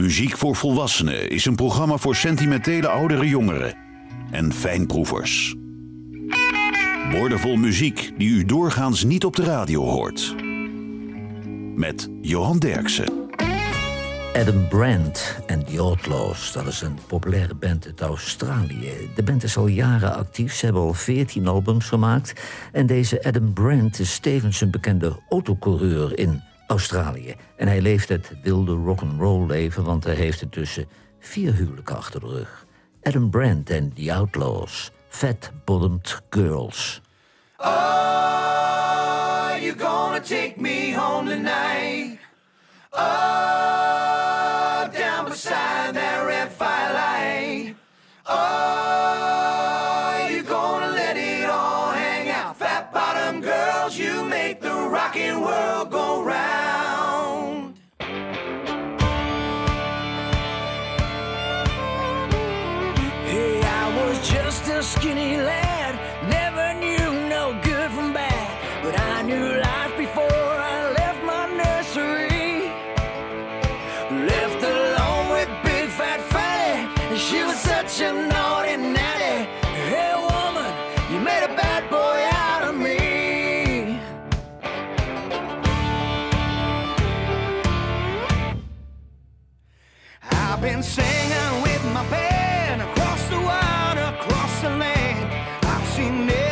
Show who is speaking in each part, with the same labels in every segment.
Speaker 1: Muziek voor Volwassenen is een programma voor sentimentele oudere jongeren en fijnproevers. Woordenvol muziek die u doorgaans niet op de radio hoort. Met Johan Derksen.
Speaker 2: Adam Brandt en The Outlaws, dat is een populaire band uit Australië. De band is al jaren actief, ze hebben al 14 albums gemaakt. En deze Adam Brandt is tevens een bekende autocoureur in Australië. En hij leeft het wilde rock'n'roll leven, want hij heeft er tussen vier huwelijken achter de rug. Adam Brandt en The Outlaws, Fat Bottomed Girls.
Speaker 3: Are you gonna take me home tonight? Oh, down beside that red firelight. Oh, I've been singing with my band across the water, across the land. I've seen every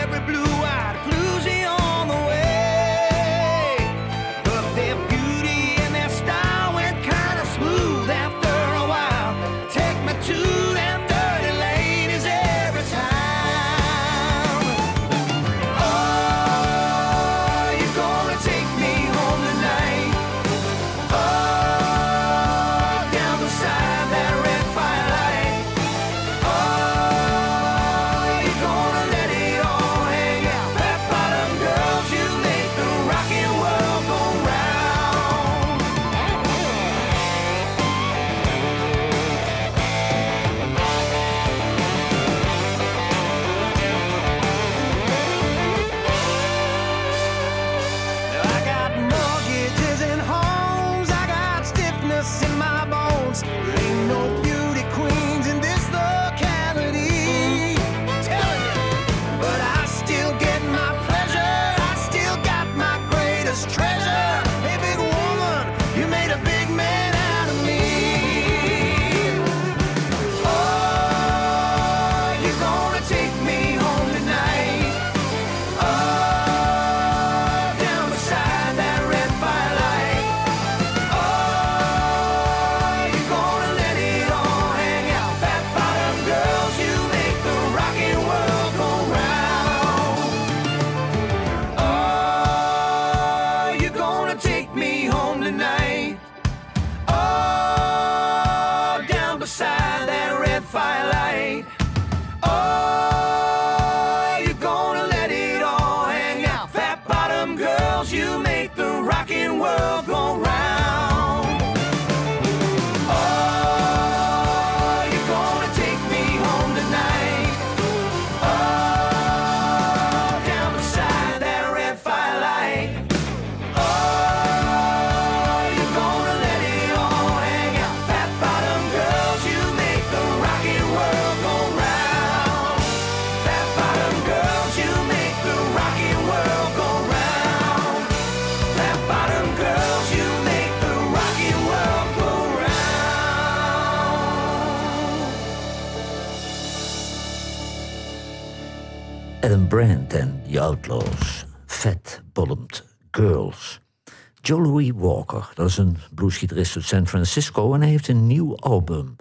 Speaker 2: Joe Louis Walker, dat is een bluesgitarist uit San Francisco... en hij heeft een nieuw album,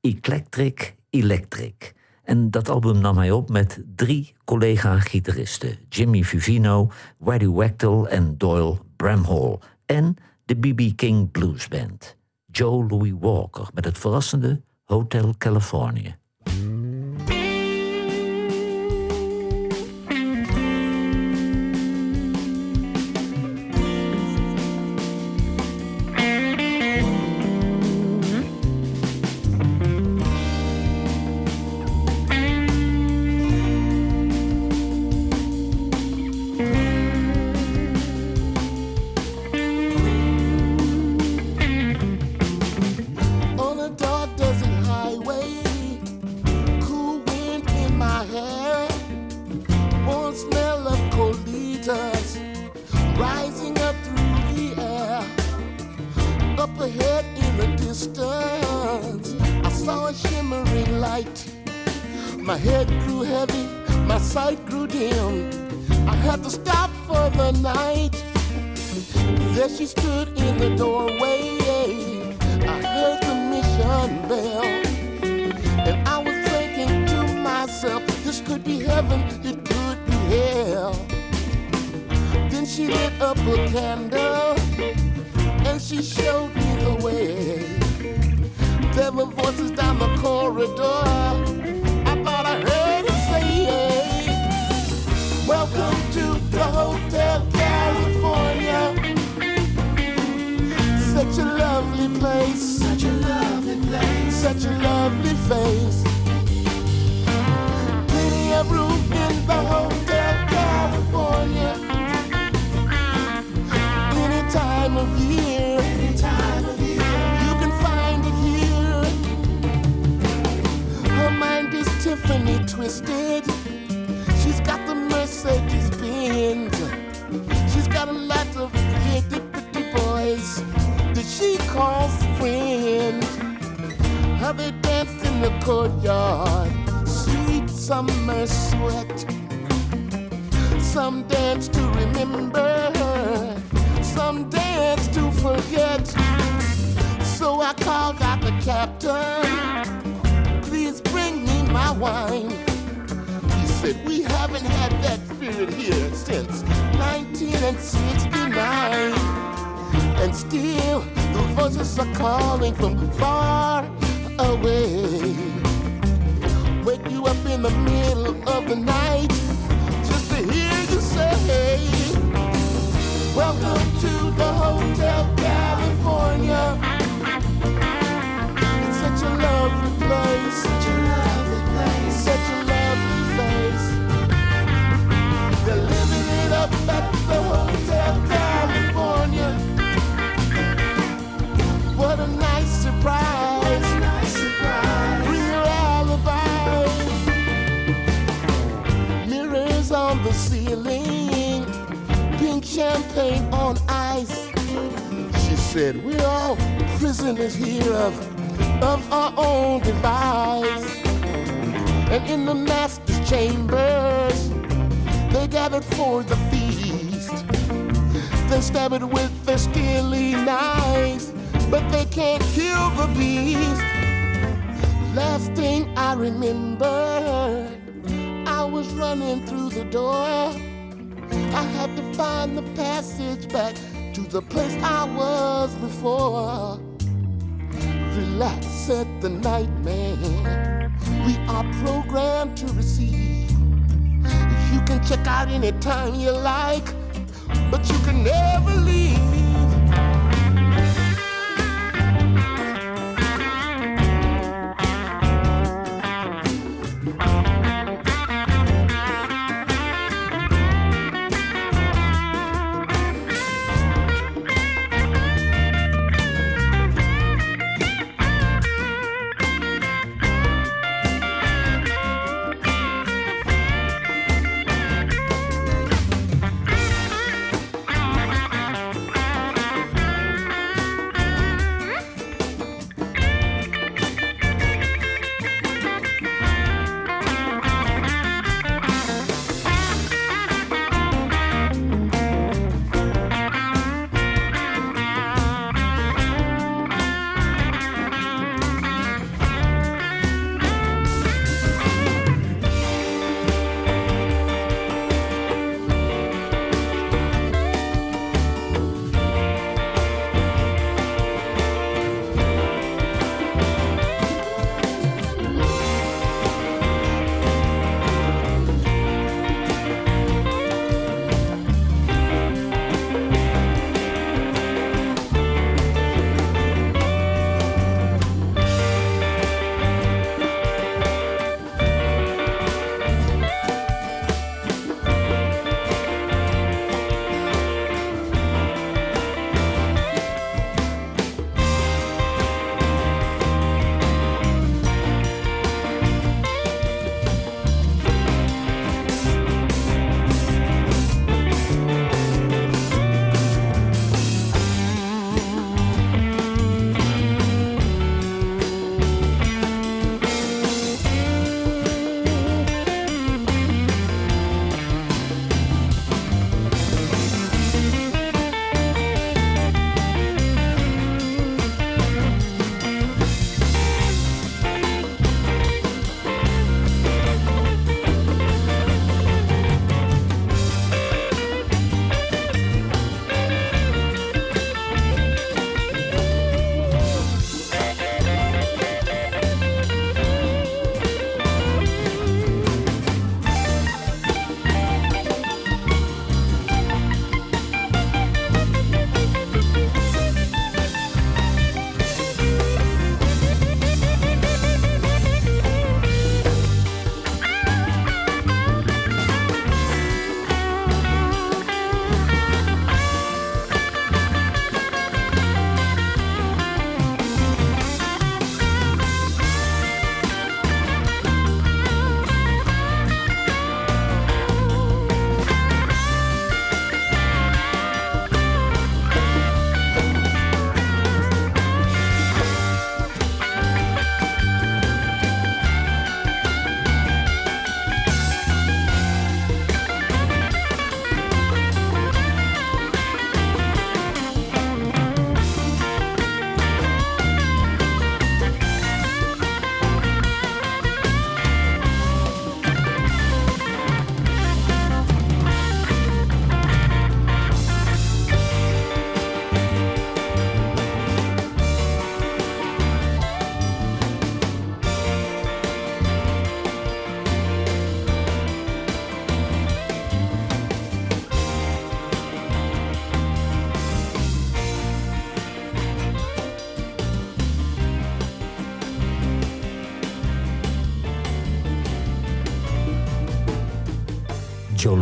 Speaker 2: Eclectric Electric. En dat album nam hij op met drie collega-gitaristen... Jimmy Vivino, Waddy Wachtel en Doyle Bramhall... en de B.B. King Blues Band. Joe Louis Walker met het verrassende Hotel California.
Speaker 4: Twisted. She's got the Mercedes Benz. She's got a lot of pretty, pretty boys that she calls friends. How they danced in the courtyard, sweet summer sweat. Some dance to remember, some dance to forget. So I called out the captain, please bring me my wine. Said, We haven't had that spirit here since 1969. And still, the voices are calling from far away. Wake you up in the middle of the night just to hear you say, Welcome to the Hotel California. It's such a lovely place. Champagne on ice. She said, We're all prisoners here of, of our own device. And in the master's chambers, they gathered for the feast. They stab it with their steely knives, but they can't kill the beast. Last thing I remember, I was running through the door. I had to find the passage back to the place I was before. Relax, said the nightmare. We are programmed to receive. You can check out anytime you like, but you can never leave.
Speaker 2: Joe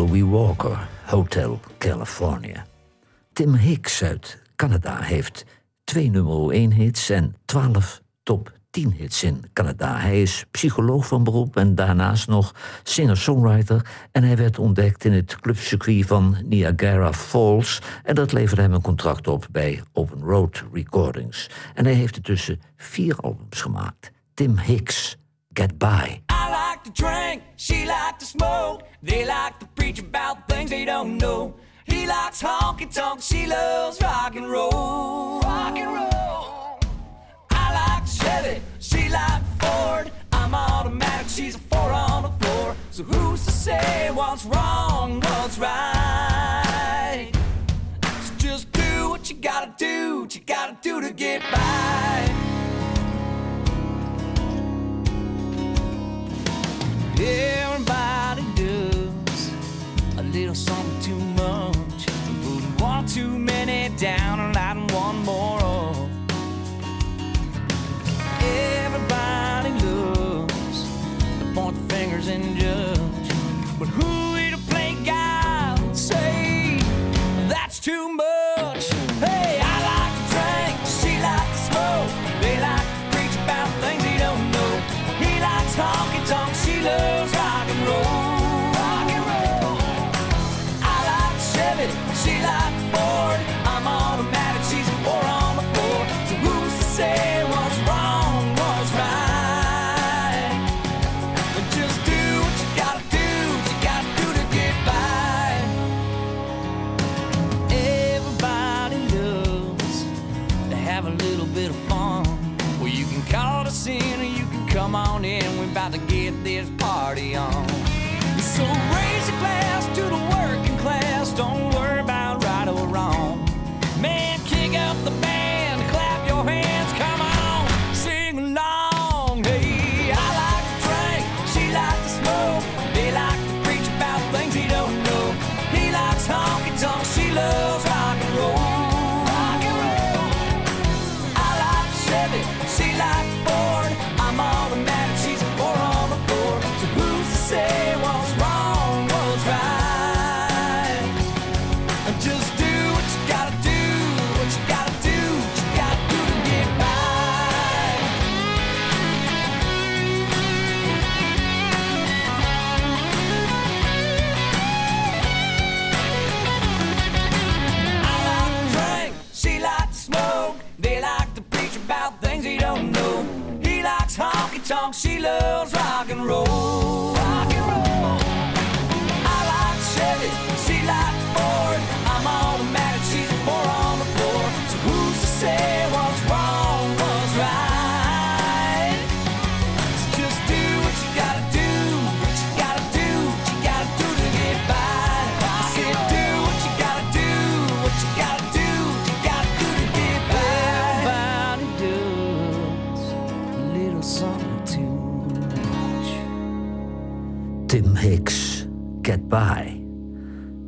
Speaker 2: Louis Walker, Hotel California. Tim Hicks uit Canada heeft twee nummer 1 hits en 12 top 10 hits in Canada. Hij is psycholoog van beroep en daarnaast nog singer-songwriter. En hij werd ontdekt in het clubcircuit van Niagara Falls. En dat leverde hem een contract op bij Open Road Recordings. En hij heeft tussen vier albums gemaakt. Tim Hicks, Get By.
Speaker 3: I like to drink, she like to smoke. They like to preach about things they don't know. He likes honky tonk, she loves rock and roll. Rock and roll. I like Chevy, she like Ford. I'm automatic, she's a four on the floor. So who's to say what's wrong, what's right? So just do what you gotta do, what you gotta do to get by. Everybody down and lighting one more up. Everybody loves to point the fingers and judge. But who you to play God and say that's too much? Hey, I like to drink, she like to smoke. They like to preach about things he don't know. He likes honky tonk, she loves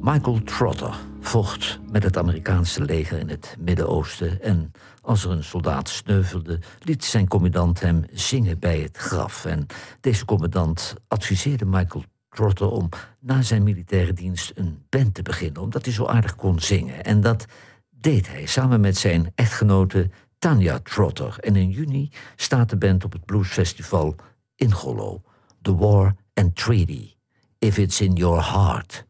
Speaker 2: Michael Trotter vocht met het Amerikaanse leger in het Midden-Oosten en als er een soldaat sneuvelde, liet zijn commandant hem zingen bij het graf. En deze commandant adviseerde Michael Trotter om na zijn militaire dienst een band te beginnen, omdat hij zo aardig kon zingen. En dat deed hij samen met zijn echtgenote Tanja Trotter. En in juni staat de band op het bluesfestival in Gollo. The War and Treaty. If it's in your heart.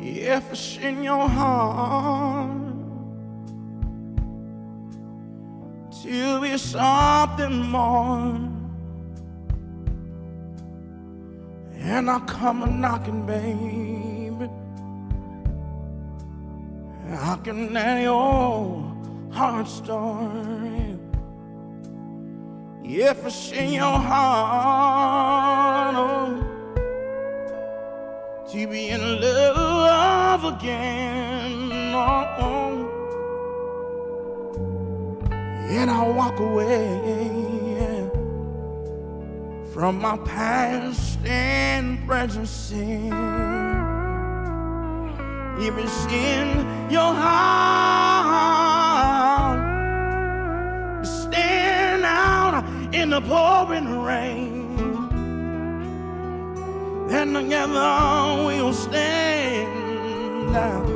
Speaker 5: If it's in your heart be something more, and I come a knocking, baby, I can let your heart story. If it's in your heart, oh, to be in love again. Oh, oh. And I'll walk away from my past and present sin. If it's in your heart, stand out in the pouring rain. Then together we'll stand out,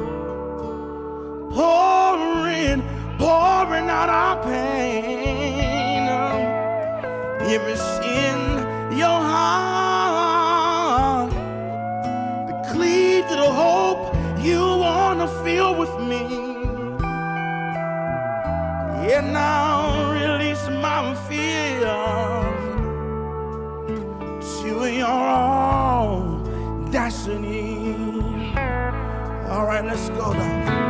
Speaker 5: pouring, pouring out our pain. If it's in your heart to cleave to the hope you wanna feel with me. Yeah, now release my fears to your own destiny. All right, let's go now.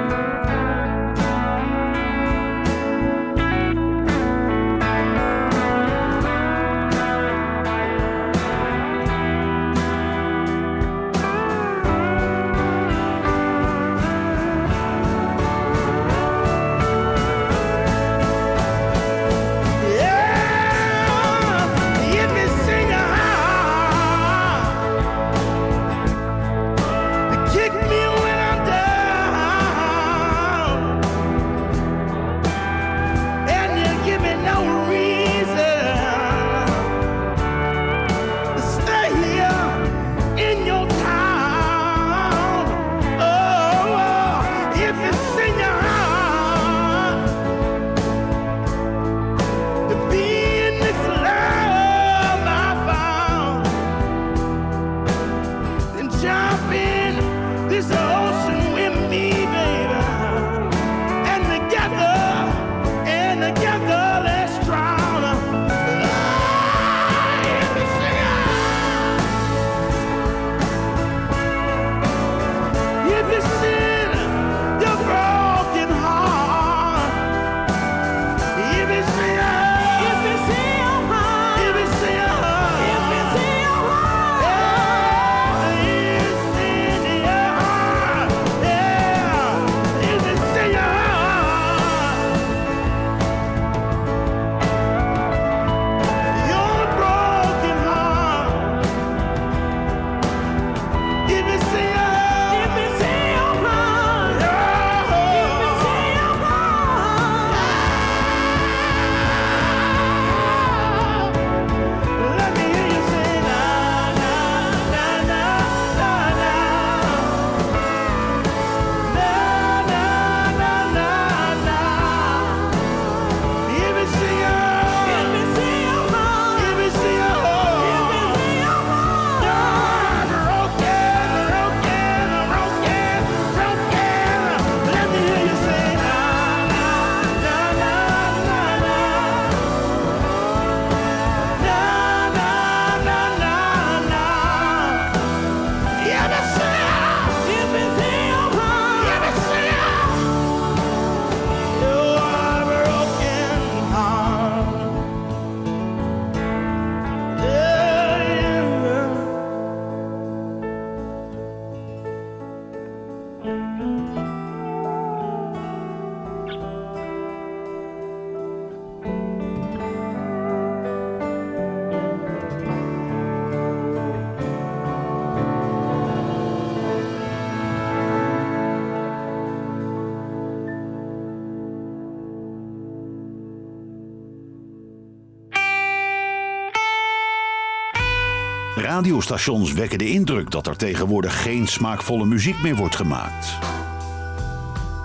Speaker 1: Radiostations wekken de indruk dat er tegenwoordig geen smaakvolle muziek meer wordt gemaakt.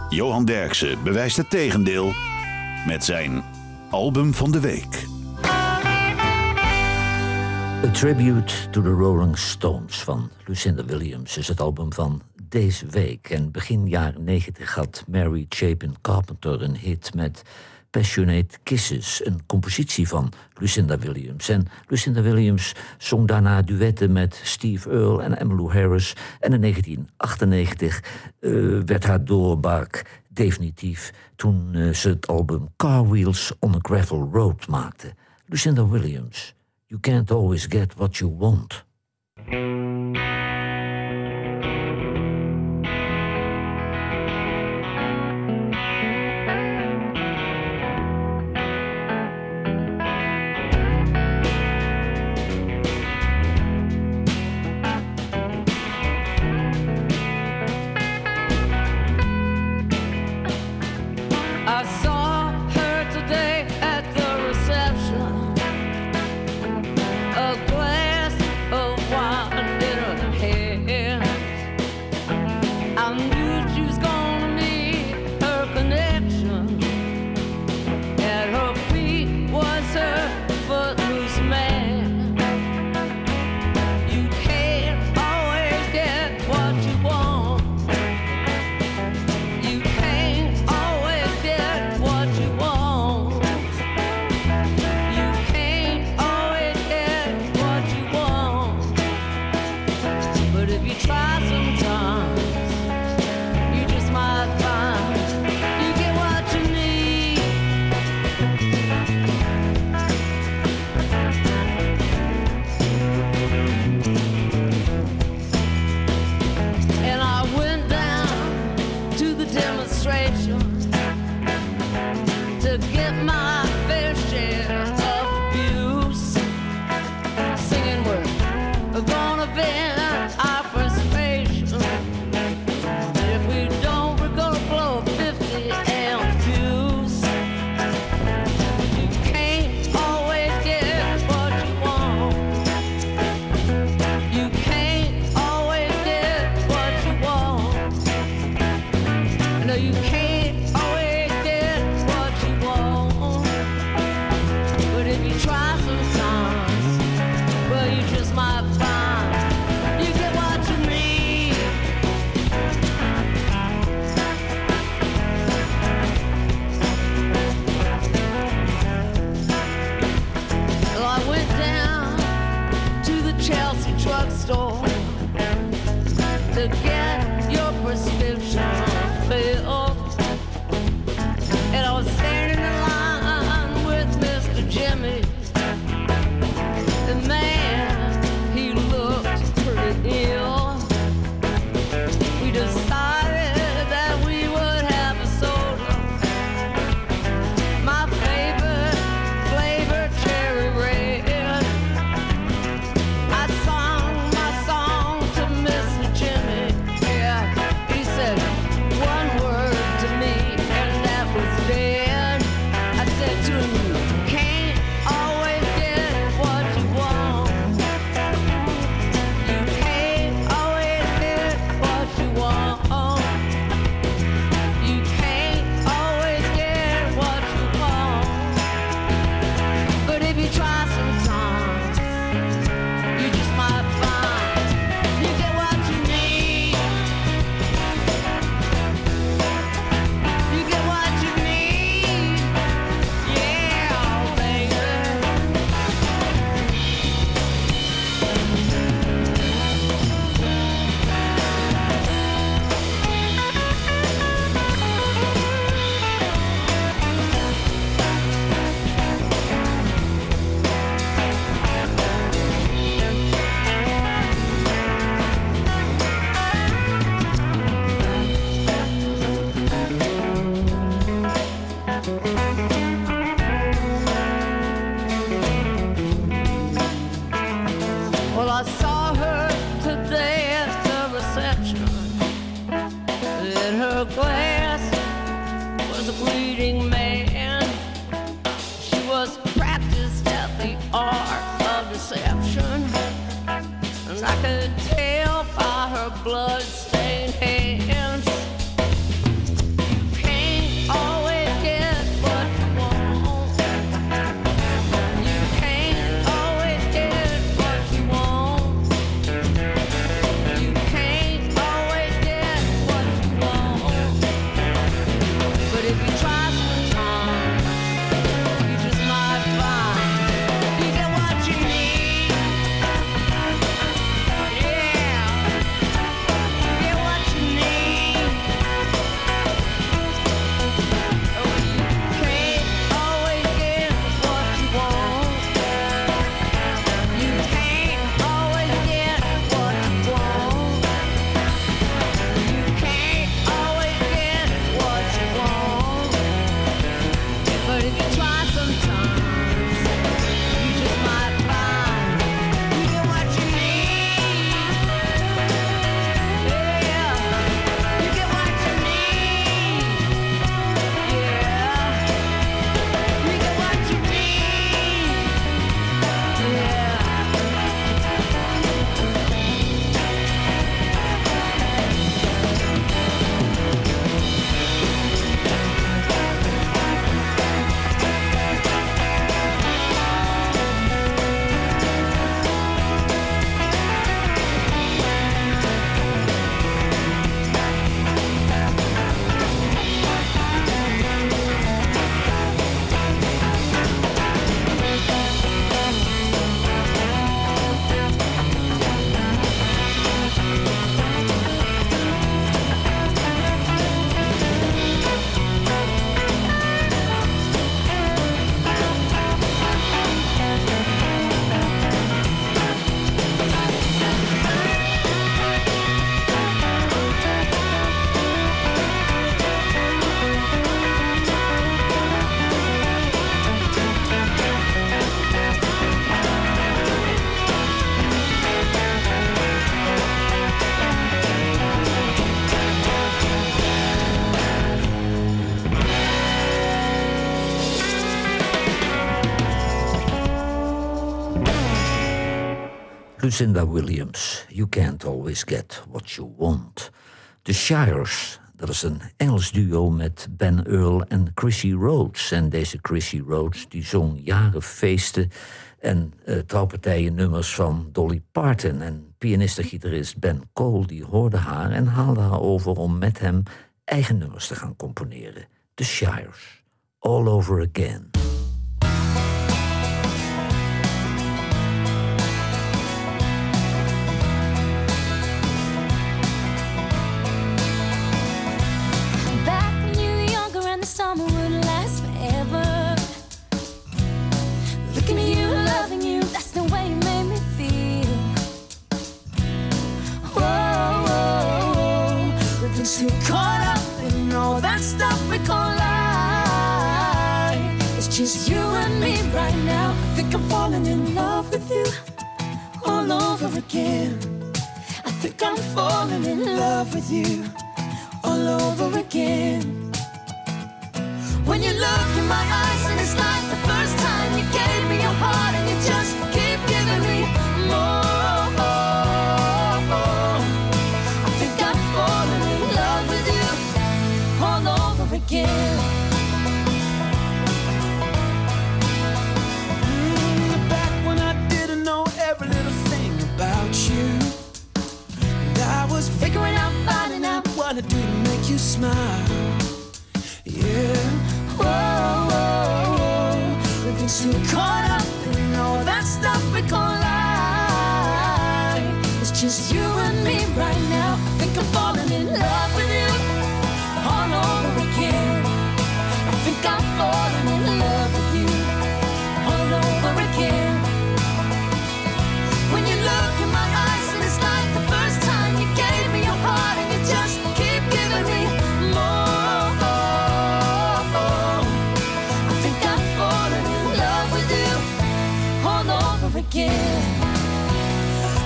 Speaker 1: Johan Derksen bewijst het tegendeel met zijn album van de week.
Speaker 2: A Tribute to the Rolling Stones van Lucinda Williams is het album van deze week. En begin jaren 90 had Mary Chapin Carpenter een hit met Passionate Kisses, een compositie van Lucinda Williams. En Lucinda Williams zong daarna duetten met Steve Earle en Emmylou Harris. En in 1998 eh, werd haar doorbraak definitief toen eh, ze het album Car Wheels on a Gravel Road maakte. Lucinda Williams, You Can't Always Get What You Want.
Speaker 6: I could tell by her blood-stained
Speaker 2: Lucinda Williams, You Can't Always Get What You Want. The Shires, Dat is een Engels duo met Ben Earl en Chrissy Rhodes. En deze Chrissy Rhodes die zong jaren feesten en eh, trouwpartijen nummers van Dolly Parton. En pianist en gitarist Ben Cole die hoorde haar en haalde haar over om met hem eigen nummers te gaan componeren. The Shires, All Over Again.
Speaker 7: So caught up in all that stuff we call life. It's just you and me right now. I think I'm falling in love with you all over again. I think I'm falling in love with you all over again. When you look in my eyes, and it's like the first time you gave me your heart, and you just
Speaker 8: to do to make you smile. Yeah.
Speaker 7: whoa, whoa, whoa. We've been so caught up in all that stuff we call life. It's just you and me right now. I think I'm falling again.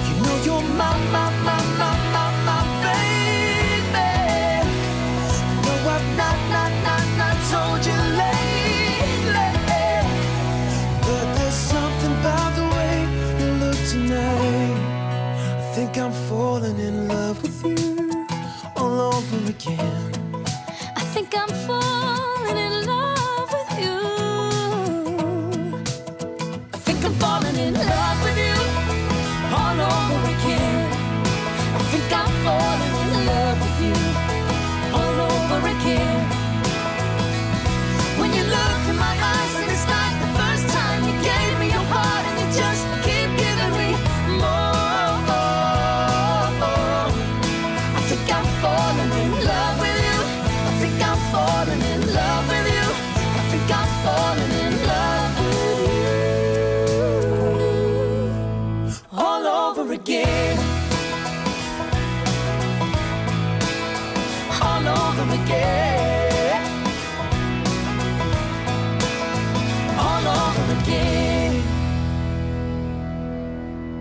Speaker 7: You
Speaker 8: know you're my, my, my, my, my, my baby. No, I've not, not, not, not told you lately. But there's something about the way you look tonight. I think I'm falling in love with you all over again.
Speaker 7: I think I'm falling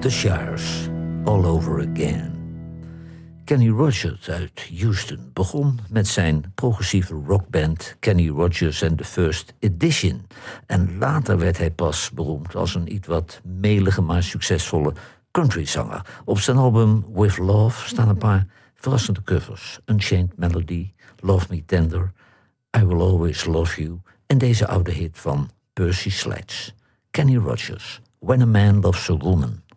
Speaker 7: The
Speaker 2: Shires, All Over Again. Kenny Rogers uit Houston begon met zijn progressieve rockband Kenny Rogers and the First Edition. En later werd hij pas beroemd als een iets wat melige maar succesvolle countryzanger. Op zijn album With Love staan een paar verrassende covers. Unchained Melody, Love Me Tender, I Will Always Love You en deze oude hit van Percy Sledge. Kenny Rogers, When a Man Loves a Woman.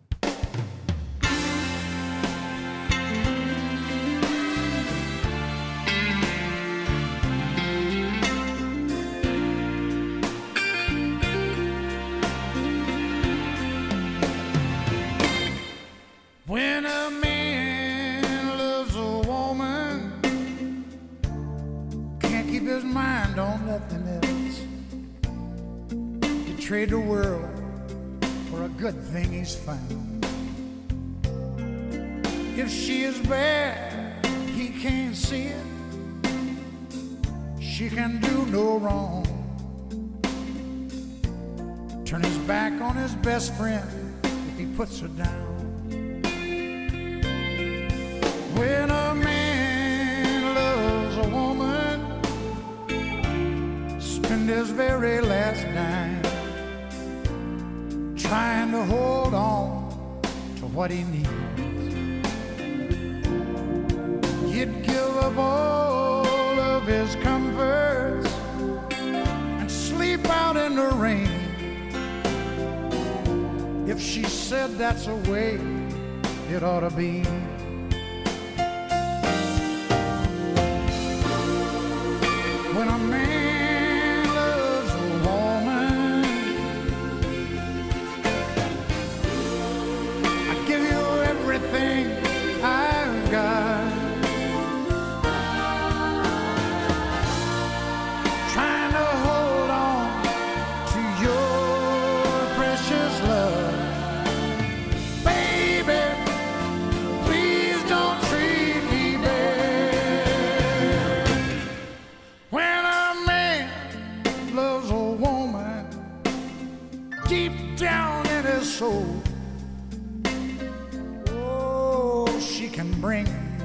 Speaker 9: When a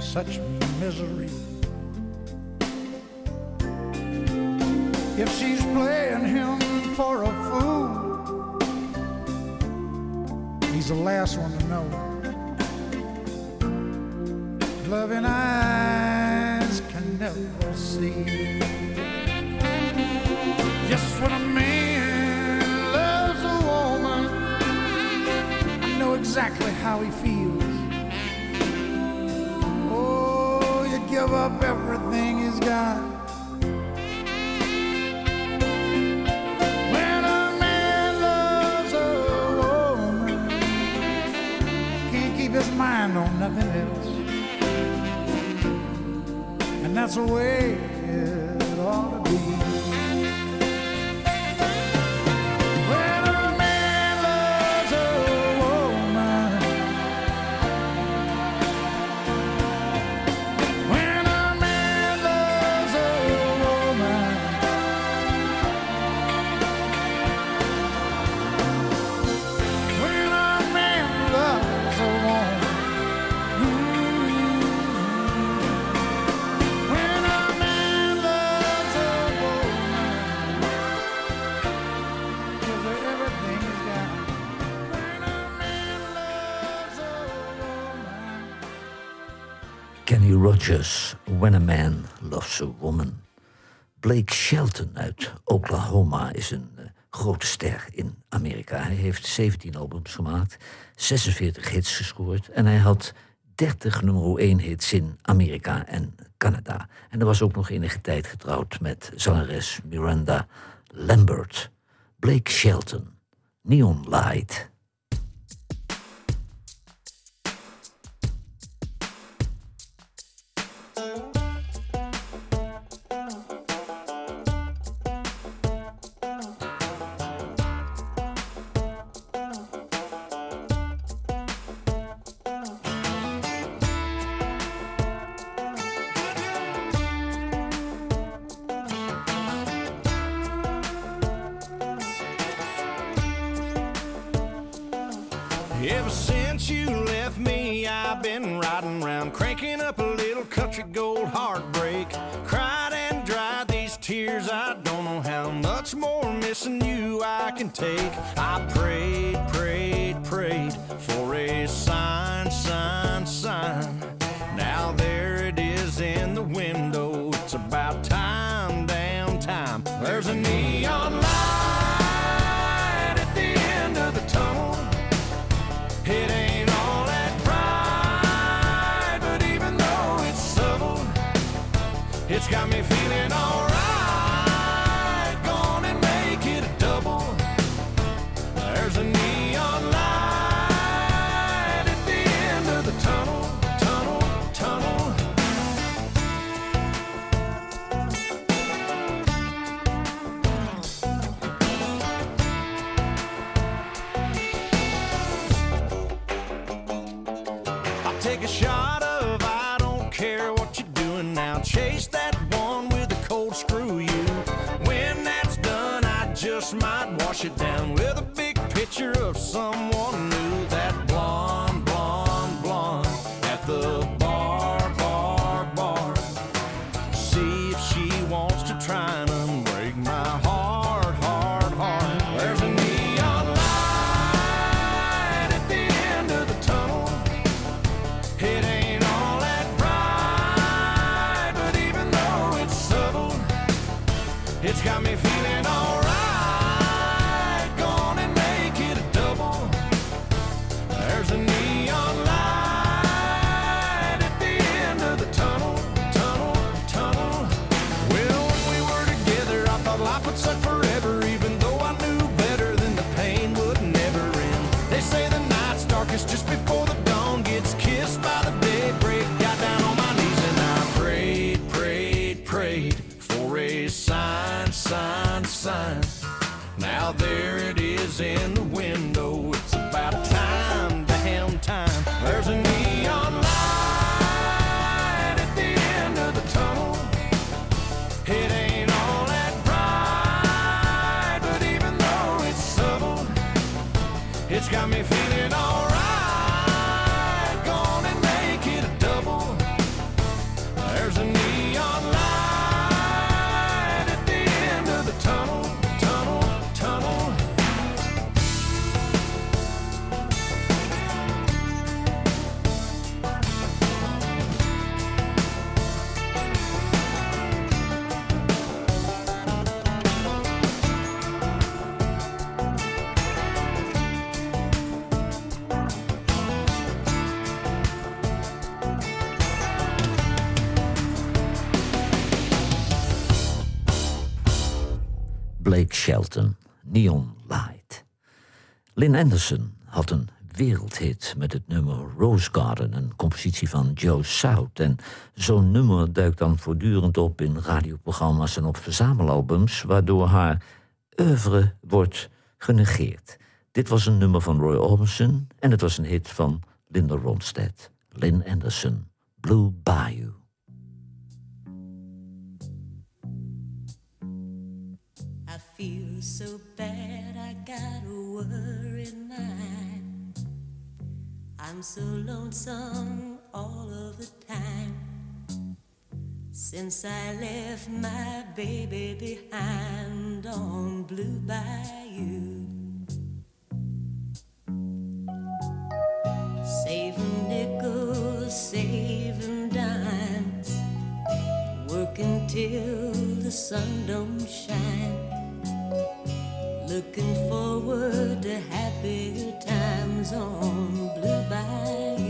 Speaker 10: such misery. If she's playing him for a fool, he's the last one to know. Loving eyes can never see. Just when a man loves a woman, I know exactly how he feels. Give up everything he's got. When a man loves a woman, can't keep his mind on nothing else. And that's the way it ought to be. When a Man Loves a Woman.
Speaker 2: Blake Shelton uit Oklahoma is een eh, grote ster in Amerika. Hij heeft 17 albums gemaakt, 46 hits gescoord en hij had 30 nummer 1 hits in Amerika en Canada. En er was ook nog enige tijd getrouwd met zangeres Miranda Lambert. Blake Shelton, Neon Light.
Speaker 3: Ever since you left me, I've been riding around, cranking up a little country gold heartbreak. Cried and dried these tears, I don't know how much more missing you I can take. I prayed, prayed, prayed for a sign, sign, sign. Now there it is in the window. It's about time, damn time. There's a neon light it down with a big picture of someone
Speaker 2: Blake Shelton, Neon Light. Lynn Anderson had een wereldhit met het nummer Rose Garden, een compositie van Joe South. En zo'n nummer duikt dan voortdurend op in radioprogramma's en op verzamelalbums, waardoor haar oeuvre wordt genegeerd. Dit was een nummer van Roy Orbison en het was een hit van Linda Ronstadt. Lynn Anderson, Blue Bayou.
Speaker 11: Feel so bad, I got a worried mind. I'm so lonesome all of the time. Since I left my baby behind on Blue Bayou. Saving nickels, saving dimes, working till the sun don't shine. Looking forward to happier times on Blue Bayou.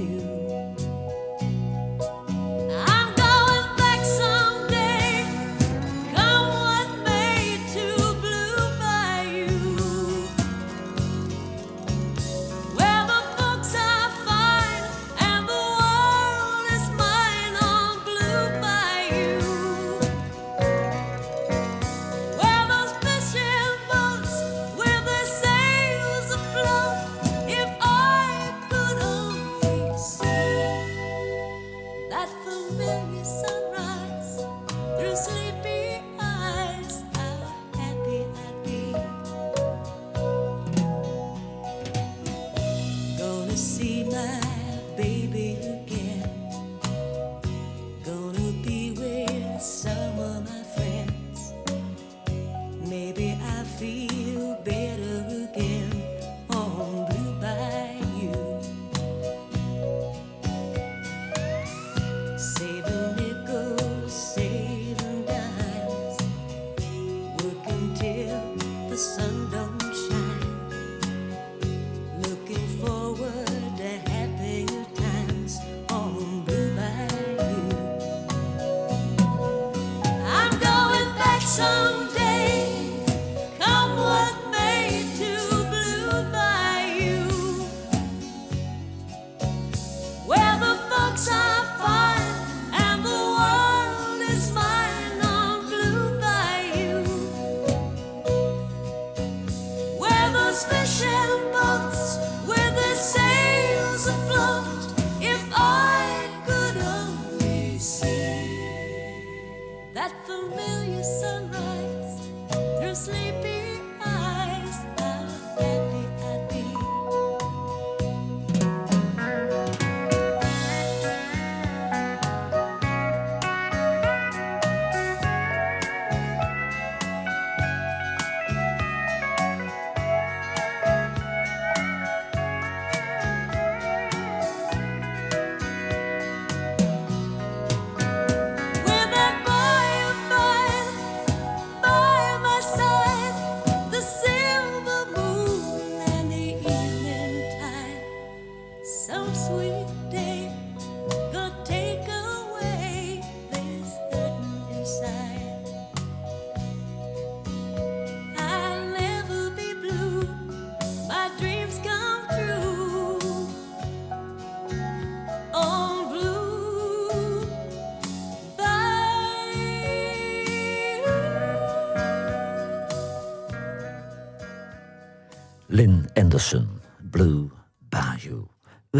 Speaker 11: Familiar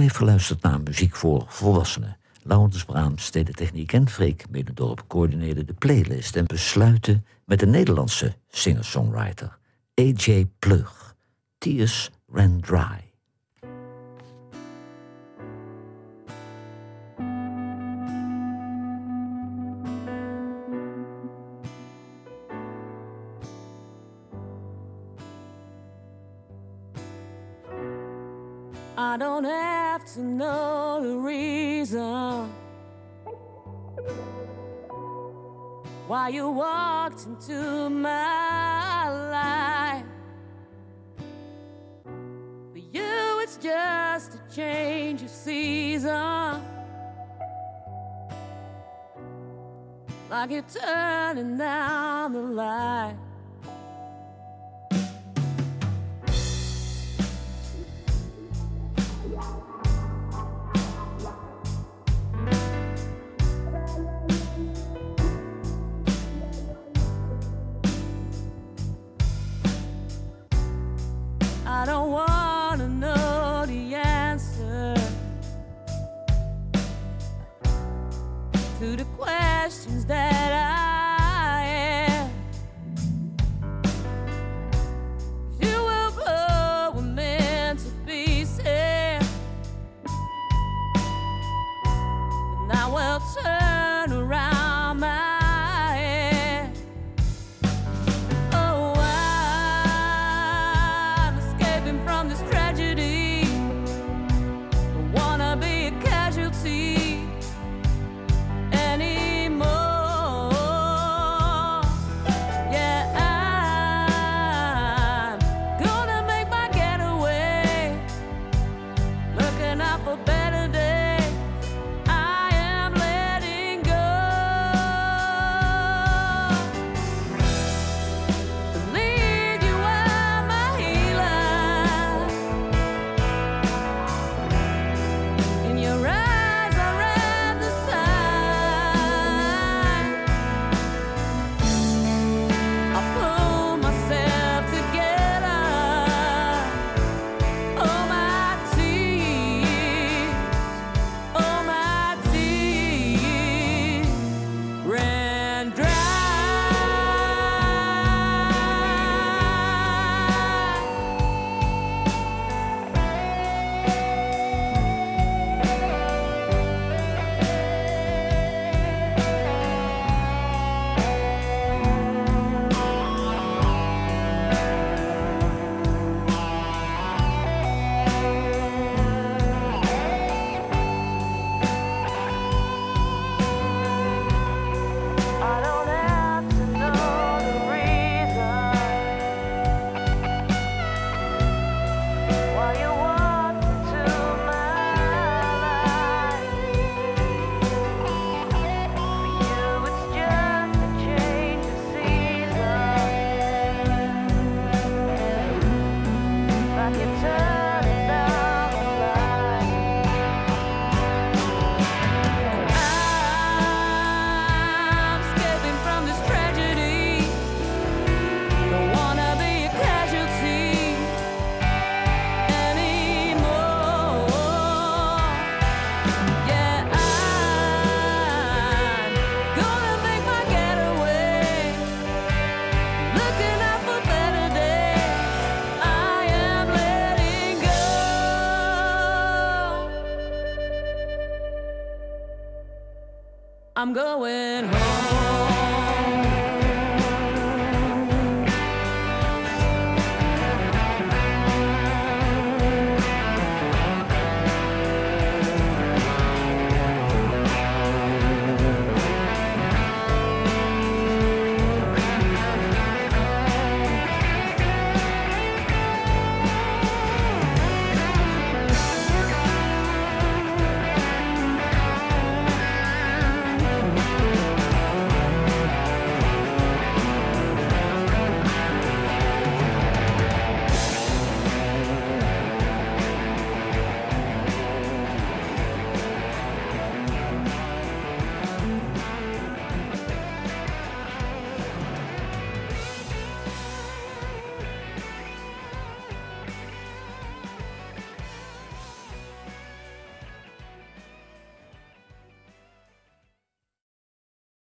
Speaker 2: heeft geluisterd naar muziek voor volwassenen. Laurens Braams deed de techniek en Freek Medendorp coördineerde de playlist... en besluiten met de Nederlandse singer-songwriter A.J. Plug. Tears Ran Dry.
Speaker 11: I don't have to know the reason why you walked into my life. For you, it's just a change of season. Like you're turning down the light.
Speaker 6: I'm going.